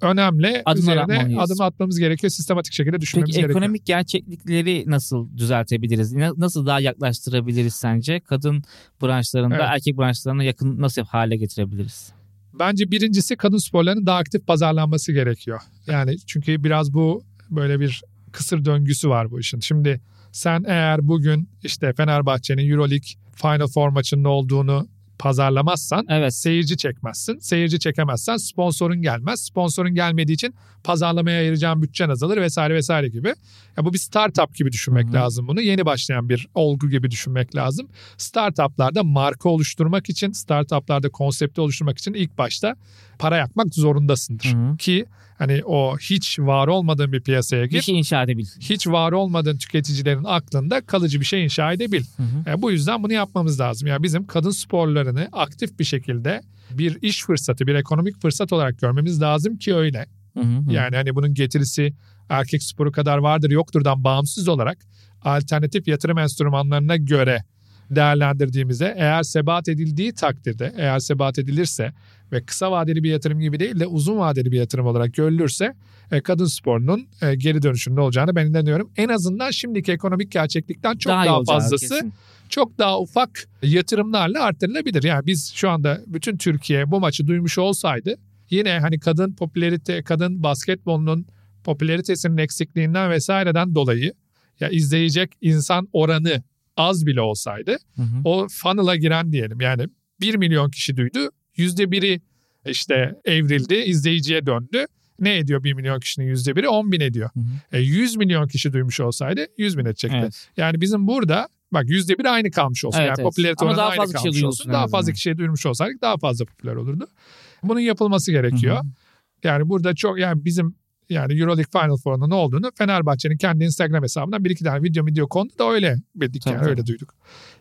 önemli Adımlar atmalıyız. adım atmamız gerekiyor. Sistematik şekilde düşünmemiz Peki gerekiyor. ekonomik gerçeklikleri nasıl düzeltebiliriz? Na- Nasıl daha yaklaştırabiliriz sence? Kadın branşlarında Evet. erkek branşlarına yakın nasıl hale getirebiliriz? Bence birincisi kadın sporlarının daha aktif pazarlanması gerekiyor. Yani çünkü biraz bu böyle bir kısır döngüsü var bu işin. Şimdi sen eğer bugün işte Fenerbahçe'nin Euroleague Final Four maçının olduğunu pazarlamazsan Evet. seyirci çekmezsin. Seyirci çekemezsen sponsorun gelmez. Sponsorun gelmediği için pazarlamaya ayıracağın bütçen azalır vesaire vesaire gibi. Ya bu bir startup gibi düşünmek Hı hı. lazım bunu. Yeni başlayan bir olgu gibi düşünmek lazım. Startuplarda marka oluşturmak için, startuplarda konsepti oluşturmak için ilk başta para yakmak zorundasındır. Hı hı. Ki hani o hiç var olmadığın bir piyasaya Bir gir. şey inşa edebil. Hiç var olmadığın tüketicilerin aklında kalıcı bir şey inşa edebil. Hı hı. E, bu yüzden bunu yapmamız lazım. Yani bizim kadın sporlarını aktif bir şekilde bir iş fırsatı, bir ekonomik fırsat olarak görmemiz lazım ki öyle. Hı hı. Yani hani bunun getirisi erkek sporu kadar vardır yokturdan bağımsız olarak alternatif yatırım enstrümanlarına göre değerlendirdiğimizde eğer sebat edildiği takdirde, eğer sebat edilirse ve kısa vadeli bir yatırım gibi değil de uzun vadeli bir yatırım olarak görülürse e, kadın sporunun e, geri dönüşünde olacağını ben inanıyorum. En azından şimdiki ekonomik gerçeklikten çok daha, olacağı fazlası kesin. çok daha ufak yatırımlarla artırılabilir. Yani biz şu anda bütün Türkiye bu maçı duymuş olsaydı yine hani kadın popülerite, kadın basketbolunun popülaritesinin eksikliğinden vesaireden dolayı ya izleyecek insan oranı az bile olsaydı Hı hı. o funnel'a giren diyelim yani 1 milyon kişi duydu yüzde biri işte evrildi izleyiciye döndü. Ne ediyor 1 milyon kişinin yüzde biri 10 bin ediyor. Hı hı. E, 100 milyon kişi duymuş olsaydı 100 bin edecekti. Evet. Yani bizim burada bak yüzde bir aynı kalmış olsun. Evet, yani evet. popülarite oranı daha aynı fazla kişiye kalmış olsun. Daha fazla kişiye duyurmuş olsaydık daha fazla popüler olurdu. Bunun yapılması gerekiyor. Hı hı. Yani burada çok yani bizim yani Euroleague Final Four'un ne olduğunu Fenerbahçe'nin kendi Instagram hesabından bir iki tane video video kondu da öyle bildik Tabii, yani tabii. öyle duyduk.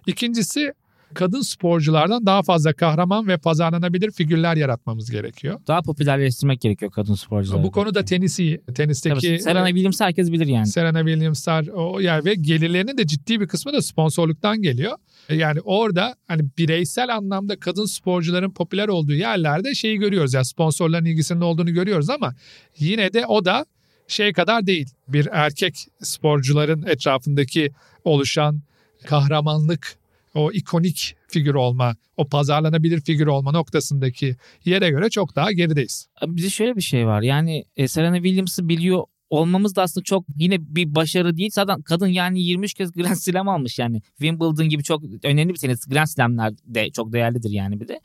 İkincisi kadın sporculardan daha fazla kahraman ve pazarlanabilir figürler yaratmamız gerekiyor. Daha popülerleştirmek gerekiyor kadın sporcuları. Bu konuda tenisi, tenisteki Tabii, Serena Williams herkes bilir yani. Serena Williams'lar o yani ve gelirlerinin de ciddi bir kısmı da sponsorluktan geliyor. E, Yani orada hani bireysel anlamda kadın sporcuların popüler olduğu yerlerde şeyi görüyoruz. Yani sponsorların ilgisinin olduğunu görüyoruz ama yine de o da şey kadar değil. Bir erkek sporcuların etrafındaki oluşan kahramanlık, o ikonik figür olma, o pazarlanabilir figür olma noktasındaki yere göre çok daha gerideyiz. Bize şöyle bir şey var. Yani e, Serena Williams'ı biliyor olmamız da aslında çok yine bir başarı değil. Zaten kadın yani 23 kez Grand Slam almış yani. Wimbledon gibi çok önemli bir tenis. Grand Slam'ler de çok değerlidir yani bir de.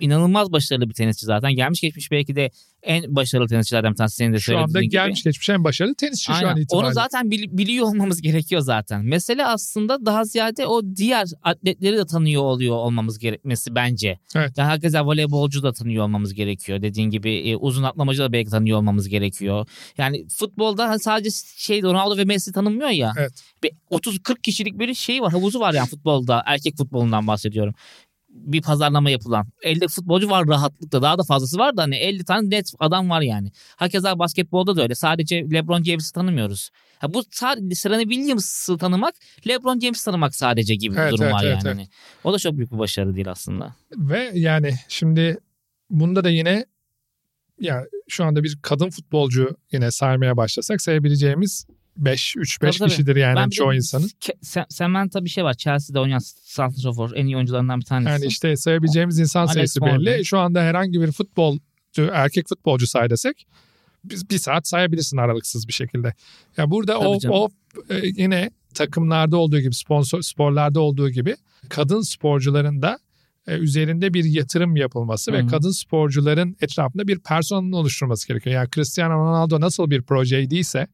İnanılmaz başarılı bir tenisçi zaten. Gelmiş geçmiş belki de en başarılı tenisçilerden bir tanesi senin de Şu anda gibi. gelmiş geçmiş en başarılı tenisçi şu an Aynen. itibariyle. Onu zaten bil- biliyor olmamız gerekiyor zaten. Mesele aslında daha ziyade o diğer atletleri de tanıyor oluyor olmamız gerekmesi bence. Evet. Yani herkese voleybolcu da tanıyor olmamız gerekiyor. Dediğin gibi e, uzun atlamacı da belki tanıyor olmamız gerekiyor. Yani futbolda hani sadece şey Ronaldo ve Messi tanınmıyor ya. Evet. Bir 30-40 kişilik bir şey var. Havuzu var yani futbolda. Erkek futbolundan bahsediyorum bir pazarlama yapılan. 50 futbolcu var rahatlıkla. Daha da fazlası var da hani 50 tane net adam var yani. Hakeza basketbolda da öyle. Sadece LeBron James'i tanımıyoruz. Ha bu sadece Serena Williams'ı tanımak, LeBron James'i tanımak sadece gibi bir Evet, durum evet, var evet, yani. evet. Hani O da çok büyük bir başarı değil aslında. Ve yani şimdi bunda da yine yani şu anda bir kadın futbolcu yine saymaya başlasak sayabileceğimiz 5 3 5 Tabii, tabii. kişidir yani de çoğu insanın. Ke- Samantha bir şey var. Chelsea'de oynayan santrafor en iyi oyuncularından bir tanesi. Yani işte sayabileceğimiz insan Alex sayısı Morgan. belli. Şu anda herhangi bir futbolcu, erkek futbolcu say desek biz bir saat sayabilirsin aralıksız bir şekilde. Ya burada Tabii o, canım. o e, yine takımlarda olduğu gibi sponsor sporlarda olduğu gibi kadın sporcuların da e, üzerinde bir yatırım yapılması Hı ve kadın sporcuların etrafında bir personelin oluşturulması gerekiyor. Yani Cristiano Ronaldo nasıl bir projeydiyse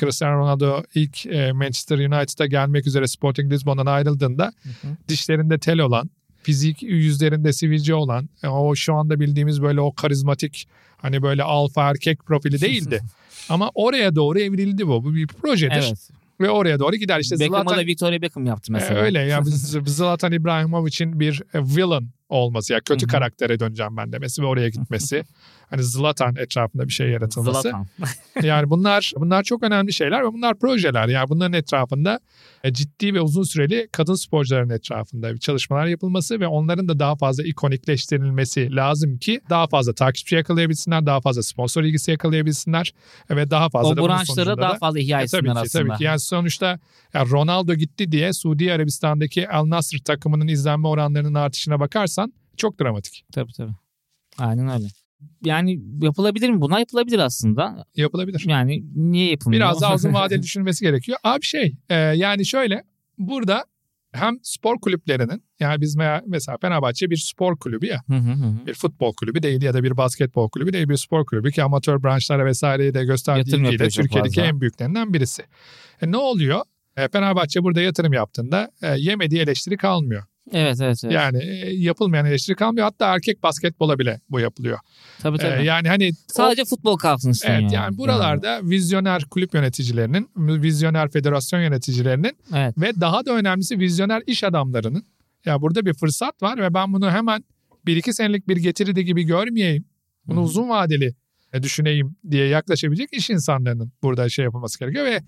Cristiano Ronaldo ilk e, Manchester United'a gelmek üzere Sporting Lisbon'dan ayrıldığında Hı hı. dişlerinde tel olan, fizik yüzlerinde sivilce olan, e, o şu anda bildiğimiz böyle o karizmatik hani böyle alfa erkek profili değildi. Ama oraya doğru evrildi bu. Bu bir projedir Evet. ve oraya doğru gider. İşte Beckham'a Zlatan da Victoria Beckham yaptı e, mesela. öyle ya biz Zlatan İbrahimovic'in bir e, villain olması ya kötü Hı hı. karaktere döneceğim ben demesi ve oraya gitmesi. hani Zlatan etrafında bir şey yaratılması. Zlatan. Yani bunlar bunlar çok önemli şeyler ve bunlar projeler. Yani bunların etrafında e, ciddi ve uzun süreli kadın sporcuların etrafında bir çalışmalar yapılması ve onların da daha fazla ikonikleştirilmesi lazım ki daha fazla takipçi yakalayabilsinler, daha fazla sponsor ilgisi yakalayabilsinler ve daha fazla o da sonucunda daha da- fazla ihya E, etsinler tabii ki, aslında. tabii ki. Yani sonuçta ya Ronaldo gitti diye Suudi Arabistan'daki Al Nassr takımının izlenme oranlarının artışına bakarsan çok dramatik. Tabii tabii. Aynen öyle. Yani yapılabilir mi? Buna yapılabilir aslında. Yapılabilir. Yani niye yapılmıyor? Biraz daha uzun vadeli düşünülmesi gerekiyor. Abi şey e, yani şöyle burada hem spor kulüplerinin yani biz me- mesela Fenerbahçe bir spor kulübü ya Hı hı hı. bir futbol kulübü değil ya da bir basketbol kulübü değil bir spor kulübü ki amatör branşlara vesaireyi de gösterdiği ilgiyle Türkiye'deki fazla. en büyüklerinden birisi. E, ne oluyor? E, Fenerbahçe burada yatırım yaptığında e, yemediği eleştiri kalmıyor. Evet evet. evet. Yani e, yapılmayan eleştiri kalmıyor. Hatta erkek basketbola bile bu yapılıyor. tabii E, tabii. yani hani o- Sadece futbol kalsın istiyor Evet yani buralarda vizyoner kulüp yöneticilerinin, vizyoner federasyon yöneticilerinin Evet. ve daha da önemlisi vizyoner iş adamlarının ya burada bir fırsat var ve ben bunu hemen bir iki senelik bir getiride gibi görmeyeyim. Bunu Hı hı. uzun vadeli e, düşüneyim diye yaklaşabilecek iş insanlarının burada şey yapılması gerekiyor ve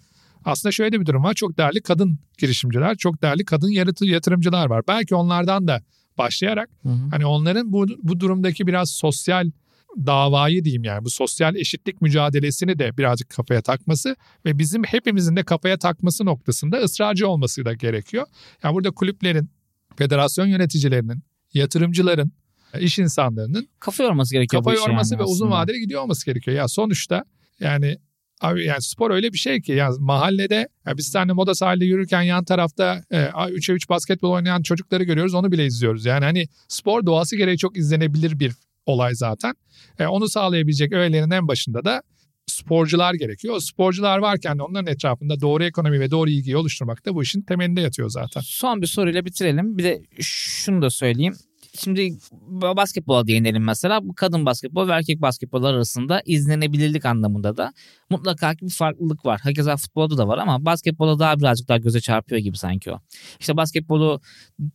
aslında şöyle de bir durum var. Çok değerli kadın girişimciler, çok değerli kadın yatırımcılar var. Belki onlardan da başlayarak Hı hı. Hani onların bu, bu durumdaki biraz sosyal davayı diyeyim yani bu sosyal eşitlik mücadelesini de birazcık kafaya takması ve bizim hepimizin de kafaya takması noktasında ısrarcı olması da gerekiyor. Yani burada kulüplerin, federasyon yöneticilerinin, yatırımcıların, iş insanlarının Kafa yorması gerekiyor kafa yorması yani ve uzun aslında. vadeli gidiyor olması gerekiyor. Ya sonuçta yani abi yani spor öyle bir şey ki yani mahallede ya biz seninle moda sahilde yürürken yan tarafta e, 3'e 3 basketbol oynayan çocukları görüyoruz onu bile izliyoruz. Yani hani spor doğası gereği çok izlenebilir bir olay zaten. E, onu sağlayabilecek öğelerin en başında da sporcular gerekiyor. Sporcular varken de onların etrafında doğru ekonomi ve doğru ilgiyi oluşturmak da bu işin temelinde yatıyor zaten. Son bir soruyla bitirelim. Bir de şunu da söyleyeyim. Şimdi basketbola değinelim mesela. Bu kadın basketbol ve erkek basketbol arasında izlenebilirlik anlamında da mutlaka ki bir farklılık var. Hakeza futbolda da var ama basketbola daha birazcık daha göze çarpıyor gibi sanki o. İşte basketbolu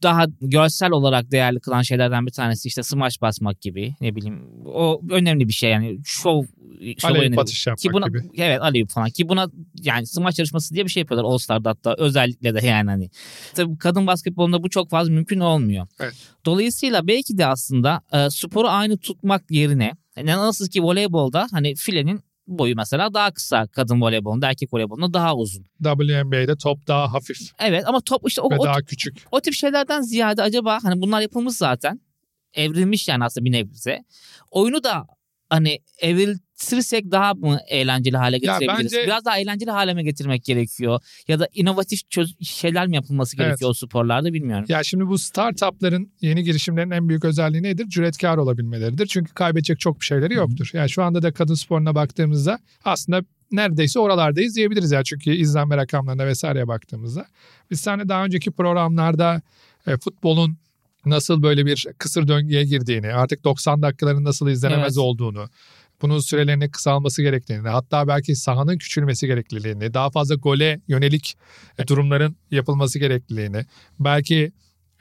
daha görsel olarak değerli kılan şeylerden bir tanesi işte smaç basmak gibi ne bileyim o önemli bir şey yani şov şova Aleyhip yönelik. atış yapmak Ki buna, gibi. Evet Aleyhip falan. Ki buna yani smaç yarışması diye bir şey yapıyorlar All Star'da hatta özellikle de yani hani. Tabii kadın basketbolunda bu çok fazla mümkün olmuyor. Evet. Dolayısıyla belki de aslında e, sporu aynı tutmak yerine yani nasıl ki voleybolda hani filenin boyu mesela daha kısa kadın voleybolunda erkek voleybolunda daha uzun. WNBA'de top daha hafif Evet ama top işte o, ve o, daha küçük. o tip şeylerden ziyade acaba hani bunlar yapılmış zaten. Evrilmiş yani aslında bir nebze. Oyunu da hani evriltirsek daha mı eğlenceli hale getirebiliriz? bence- Biraz daha eğlenceli hale mi getirmek gerekiyor? Ya da inovatif çöz- şeyler mi yapılması Evet. gerekiyor o sporlarda bilmiyorum. Ya şimdi bu startupların yeni girişimlerin en büyük özelliği nedir? Cüretkar olabilmeleridir. Çünkü kaybedecek çok bir şeyleri yoktur. Yani şu anda da kadın sporuna baktığımızda aslında neredeyse oralardayız diyebiliriz ya. Çünkü izlenme rakamlarına vesaireye baktığımızda. Biz seninle daha önceki programlarda e, futbolun nasıl böyle bir kısır döngüye girdiğini, artık 90 dakikaların nasıl izlenemez Evet. olduğunu, bunun sürelerinin kısalması gerektiğini, hatta belki sahanın küçülmesi gerekliliğini, daha fazla gole yönelik e, durumların yapılması gerekliliğini, belki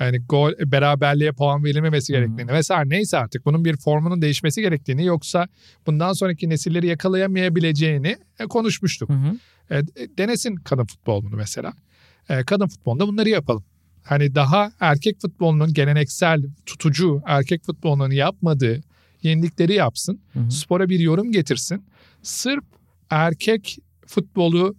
yani gol beraberliğe puan verilmemesi gerektiğini vesaire neyse artık bunun bir formunun değişmesi gerektiğini yoksa bundan sonraki nesilleri yakalayamayabileceğini e, konuşmuştuk. E, denesin kadın futbol bunu mesela. E, kadın futbolunda bunları yapalım. Hani daha erkek futbolunun geleneksel tutucu erkek futbolunun yapmadığı yenilikleri yapsın. Hı hı. Spora bir yorum getirsin. Sırf erkek futbolu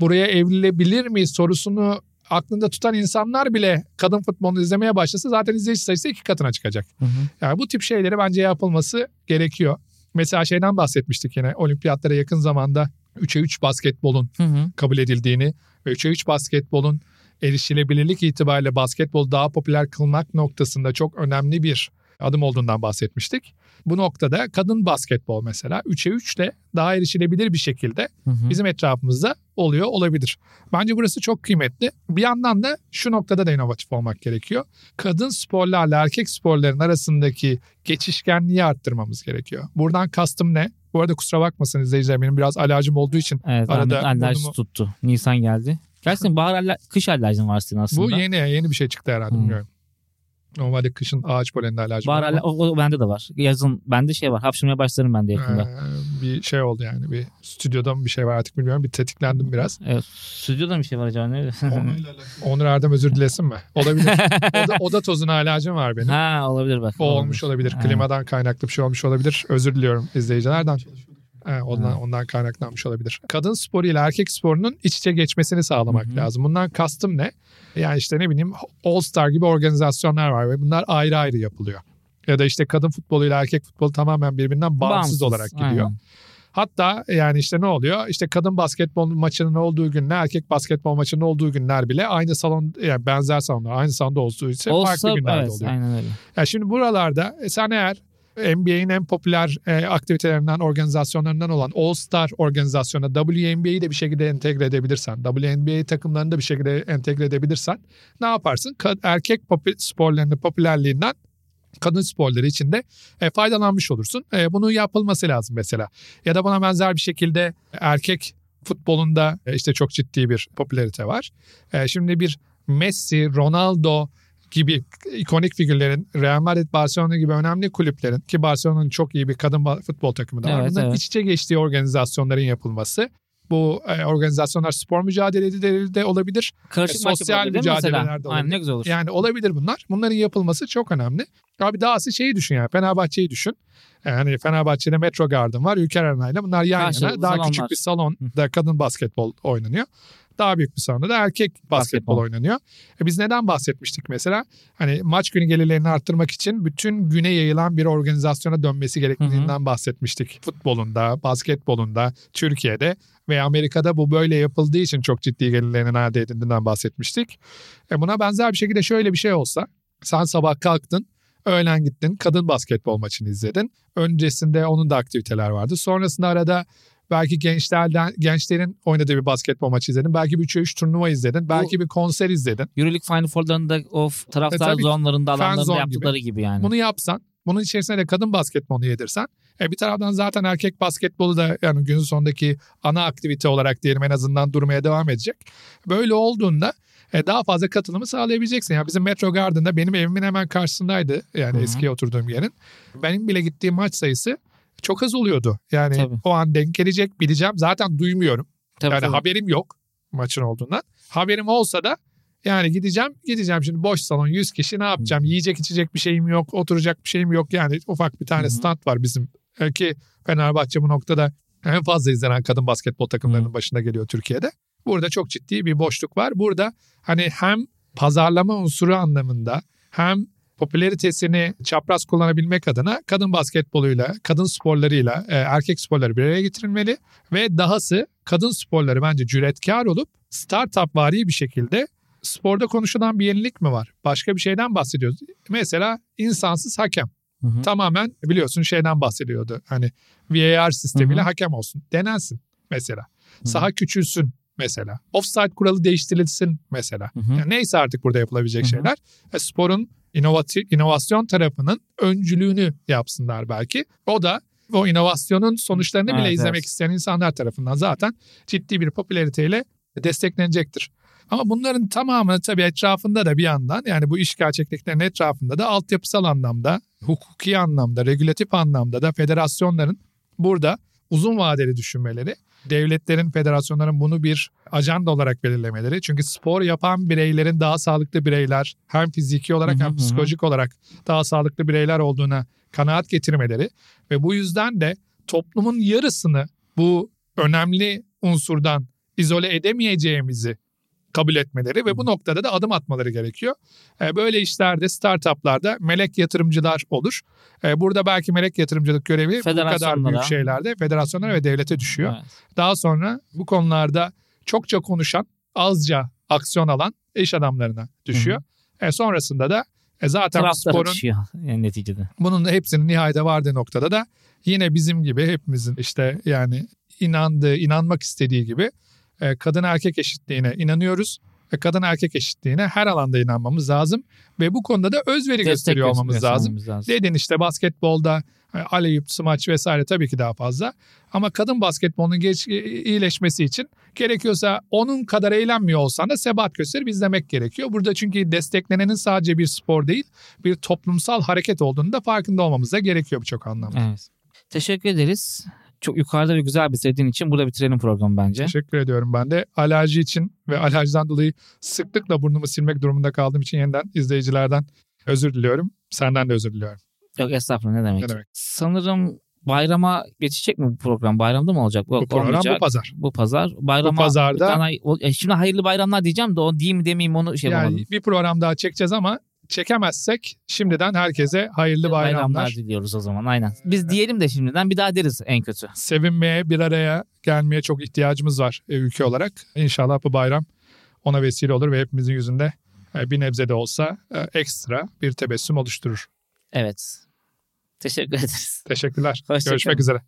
buraya evrilebilir mi sorusunu aklında tutan insanlar bile kadın futbolunu izlemeye başlasa zaten izleyici sayısı iki katına çıkacak. Hı hı. Yani bu tip şeyleri bence yapılması gerekiyor. Mesela şeyden bahsetmiştik yine olimpiyatlara yakın zamanda 3'e 3 basketbolun Hı hı. kabul edildiğini ve 3'e 3 basketbolun erişilebilirlik itibariyle basketbol daha popüler kılmak noktasında çok önemli bir adım olduğundan bahsetmiştik. Bu noktada kadın basketbol mesela 3'e 3 de daha erişilebilir bir şekilde Hı hı. bizim etrafımızda oluyor olabilir. Bence burası çok kıymetli. Bir yandan da şu noktada da inovatif olmak gerekiyor. Kadın sporlarla erkek sporların arasındaki geçişkenliği arttırmamız gerekiyor. Buradan kastım ne? Bu arada kusura bakmasın izleyiciler benim biraz alerjim olduğu için Evet Arada Arada alerji burnumu- tuttu. Nisan geldi. Gerçekten bahar aler- kış alerjin var senin aslında. bu yeni yeni bir şey çıktı herhalde Hmm. bilmiyorum. Normalde kışın ağaç poleninde alerji Bahar var ama, o, o bende de var. Yazın bende şey var. Hapşırmaya başlarım ben de yakında. e, bir şey oldu yani bir stüdyoda mı bir şey var artık bilmiyorum bir tetiklendim biraz. Evet. Stüdyoda bir şey var acaba ne? Onur Erdem özür dilesin mi? Olabilir. oda, oda tozuna alerjim var benim. ha olabilir bak. O olmuş olabilir. Ha. Klimadan kaynaklı bir şey olmuş olabilir. Özür diliyorum izleyicilerden. Çalışıyorduk. He, ondan, Ha. ondan kaynaklanmış olabilir. Kadın sporu ile erkek sporunun iç içe geçmesini sağlamak hı. lazım. Bundan kastım ne? Yani işte ne bileyim All Star gibi organizasyonlar var ve bunlar ayrı ayrı yapılıyor. Ya da işte kadın futbolu ile erkek futbolu tamamen birbirinden bağımsız, olarak gidiyor. Aynen. Hatta yani işte ne oluyor? İşte kadın basketbol maçının olduğu günler, erkek basketbol maçının olduğu günler bile aynı salon yani benzer salonlar aynı salonda olduğu için Olsa farklı günlerde evet, oluyor. aynen öyle. Yani şimdi buralarda e, sen eğer NBA'in en popüler e, aktivitelerinden, organizasyonlarından olan All-Star organizasyonuna WNBA'yi de bir şekilde entegre edebilirsen, WNBA takımlarını da bir şekilde entegre edebilirsen ne yaparsın? Erkek popü- sporlarının popülerliğinden kadın sporları içinde e, faydalanmış olursun. E, bunun yapılması lazım mesela. Ya da buna benzer bir şekilde erkek futbolunda e, işte çok ciddi bir popülarite var. E, şimdi bir Messi, Ronaldo gibi ikonik figürlerin Real Madrid, Barcelona gibi önemli kulüplerin ki Barcelona'nın çok iyi bir kadın futbol takımı da var. Evet, Bunların evet. iç içe geçtiği organizasyonların yapılması. Bu e, organizasyonlar spor mücadeleleri de olabilir. Karışık E, sosyal mücadeleler de Aynen olabilir. ne güzel olur. Yani olabilir bunlar. Bunların yapılması çok önemli. Abi dahası şeyi düşün yani Fenerbahçe'yi düşün. Yani Fenerbahçe'de Metro Garden var, Ülker Arena ile bunlar yan yana. Karşılıklı Daha salonlar. küçük bir salonda kadın basketbol oynanıyor. Daha büyük bir salonda da erkek basketbol, Basketbol. oynanıyor. E biz neden bahsetmiştik mesela? Hani maç günü gelirlerini arttırmak için bütün güne yayılan bir organizasyona dönmesi gerektiğinden bahsetmiştik. Futbolunda, basketbolunda, Türkiye'de ve Amerika'da bu böyle yapıldığı için çok ciddi gelirlerinin elde edildiğinden bahsetmiştik. E buna benzer bir şekilde şöyle bir şey olsa sen sabah kalktın öğlen gittin kadın basketbol maçını izledin. Öncesinde onun da aktiviteler vardı. Sonrasında arada belki gençlerden gençlerin oynadığı bir basketbol maçı izledin. Belki bir 3'e 3 turnuva izledin. Belki bir konser izledin. Euroleague Final Four'larında o taraftar E, zonlarında alanlarında zone yaptıkları gibi, yani. Bunu yapsan, bunun içerisine de kadın basketbolunu yedirsen, e bir taraftan zaten erkek basketbolu da yani günün sonundaki ana aktivite olarak diyelim en azından durmaya devam edecek. Böyle olduğunda e, daha fazla katılımı sağlayabileceksin. Yani bizim Metro Garden'da benim evimin hemen karşısındaydı. Yani Hı hı. eski oturduğum yerin. Benim bile gittiğim maç sayısı çok az oluyordu. Yani Tabii. o an denk gelecek bileceğim. Zaten duymuyorum. Tabii, yani tabii. haberim yok maçın olduğundan. Haberim olsa da yani gideceğim gideceğim şimdi boş salon 100 kişi ne yapacağım? Yiyecek içecek bir şeyim yok, oturacak bir şeyim yok. Yani ufak bir tane Hı hı. stand var bizim E, ki Fenerbahçe bu noktada en fazla izlenen kadın basketbol takımlarının Hı. başında geliyor Türkiye'de. Burada çok ciddi bir boşluk var. Burada hani hem pazarlama unsuru anlamında hem popülaritesini çapraz kullanabilmek adına kadın basketboluyla, kadın sporlarıyla e, erkek sporları bir araya getirilmeli ve dahası kadın sporları bence cüretkar olup startup vari bir şekilde sporda konuşulan bir yenilik mi var? Başka bir şeyden bahsediyoruz. Mesela insansız hakem. Hı hı. Tamamen biliyorsun şeyden bahsediyordu. Hani VAR sistemiyle Hı hı. hakem olsun. Denensin mesela. Hı. Saha küçülsün mesela. Offside kuralı değiştirilsin mesela. Hı hı. Yani neyse artık burada yapılabilecek Hı hı. şeyler. E, sporun inovati- inovasyon tarafının öncülüğünü yapsınlar belki. O da o inovasyonun sonuçlarını bile Evet, izlemek evet. isteyen insanlar tarafından zaten ciddi bir popülariteyle desteklenecektir. Ama bunların tamamı tabii etrafında da bir yandan yani bu iş gerçekliklerinin etrafında da altyapısal anlamda, hukuki anlamda, regülatif anlamda da federasyonların burada uzun vadeli düşünmeleri, devletlerin, federasyonların bunu bir ajanda olarak belirlemeleri. Çünkü spor yapan bireylerin daha sağlıklı bireyler hem fiziki olarak hem psikolojik olarak daha sağlıklı bireyler olduğuna kanaat getirmeleri ve bu yüzden de toplumun yarısını bu önemli unsurdan izole edemeyeceğimizi kabul etmeleri ve bu noktada da adım atmaları gerekiyor. E, Böyle işlerde, startuplarda melek yatırımcılar olur. E, Burada belki melek yatırımcılık görevi bu kadar büyük şeylerde federasyonlara ve devlete düşüyor. Evet. Daha sonra bu konularda çokça konuşan, azca aksiyon alan iş adamlarına düşüyor. E, sonrasında da e, zaten Taraftar sporun düşüyor yani neticede. bunun hepsinin nihayete vardığı noktada da yine bizim gibi hepimizin işte yani inandığı, inanmak istediği gibi e, kadın erkek eşitliğine inanıyoruz. Ve kadın erkek eşitliğine her alanda inanmamız lazım. Ve bu konuda da özveri Destek gösteriyor olmamız lazım. göstermemiz lazım. Dedin işte basketbolda e, aleyüp, smaç vesaire tabii ki daha fazla. Ama kadın basketbolunun geç, e, iyileşmesi için gerekiyorsa onun kadar eğlenmiyor olsan da sebat gösterip izlemek gerekiyor. Burada çünkü desteklenenin sadece bir spor değil bir toplumsal hareket olduğunu da farkında olmamız da gerekiyor birçok anlamda. Evet. Teşekkür ederiz. Çok yukarıda ve güzel bitirdiğin için burada bitirelim programı bence. Teşekkür ediyorum ben de. Alerji için ve alerjiden dolayı sıklıkla burnumu silmek durumunda kaldığım için yeniden izleyicilerden özür diliyorum. Senden de özür diliyorum. Yok estağfurullah ne demek. Ne demek? Sanırım bayrama geçecek mi bu program? Bayramda mı olacak? Yok, Bu program olmayacak. bu pazar. Bu pazar. Bayrama, Bu pazarda- tane- e, şimdi hayırlı bayramlar diyeceğim de o diyeyim mi demeyeyim onu şey yapamadım. Yani bir program daha çekeceğiz ama çekemezsek şimdiden herkese hayırlı bayramlar. diliyoruz o zaman aynen. Biz diyelim de şimdiden bir daha deriz en kötü. Sevinmeye, bir araya gelmeye çok ihtiyacımız var e, ülke olarak. İnşallah bu bayram ona vesile olur ve hepimizin yüzünde e, bir nebze de olsa e, ekstra bir tebessüm oluşturur. Evet. Teşekkür ederiz. Teşekkürler. Hoşça Görüşmek üzere.